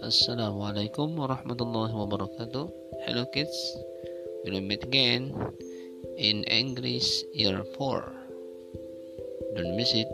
Assalamualaikum warahmatullahi wabarakatuh. Hello kids, we'll meet again in English Year 4. Don't miss it.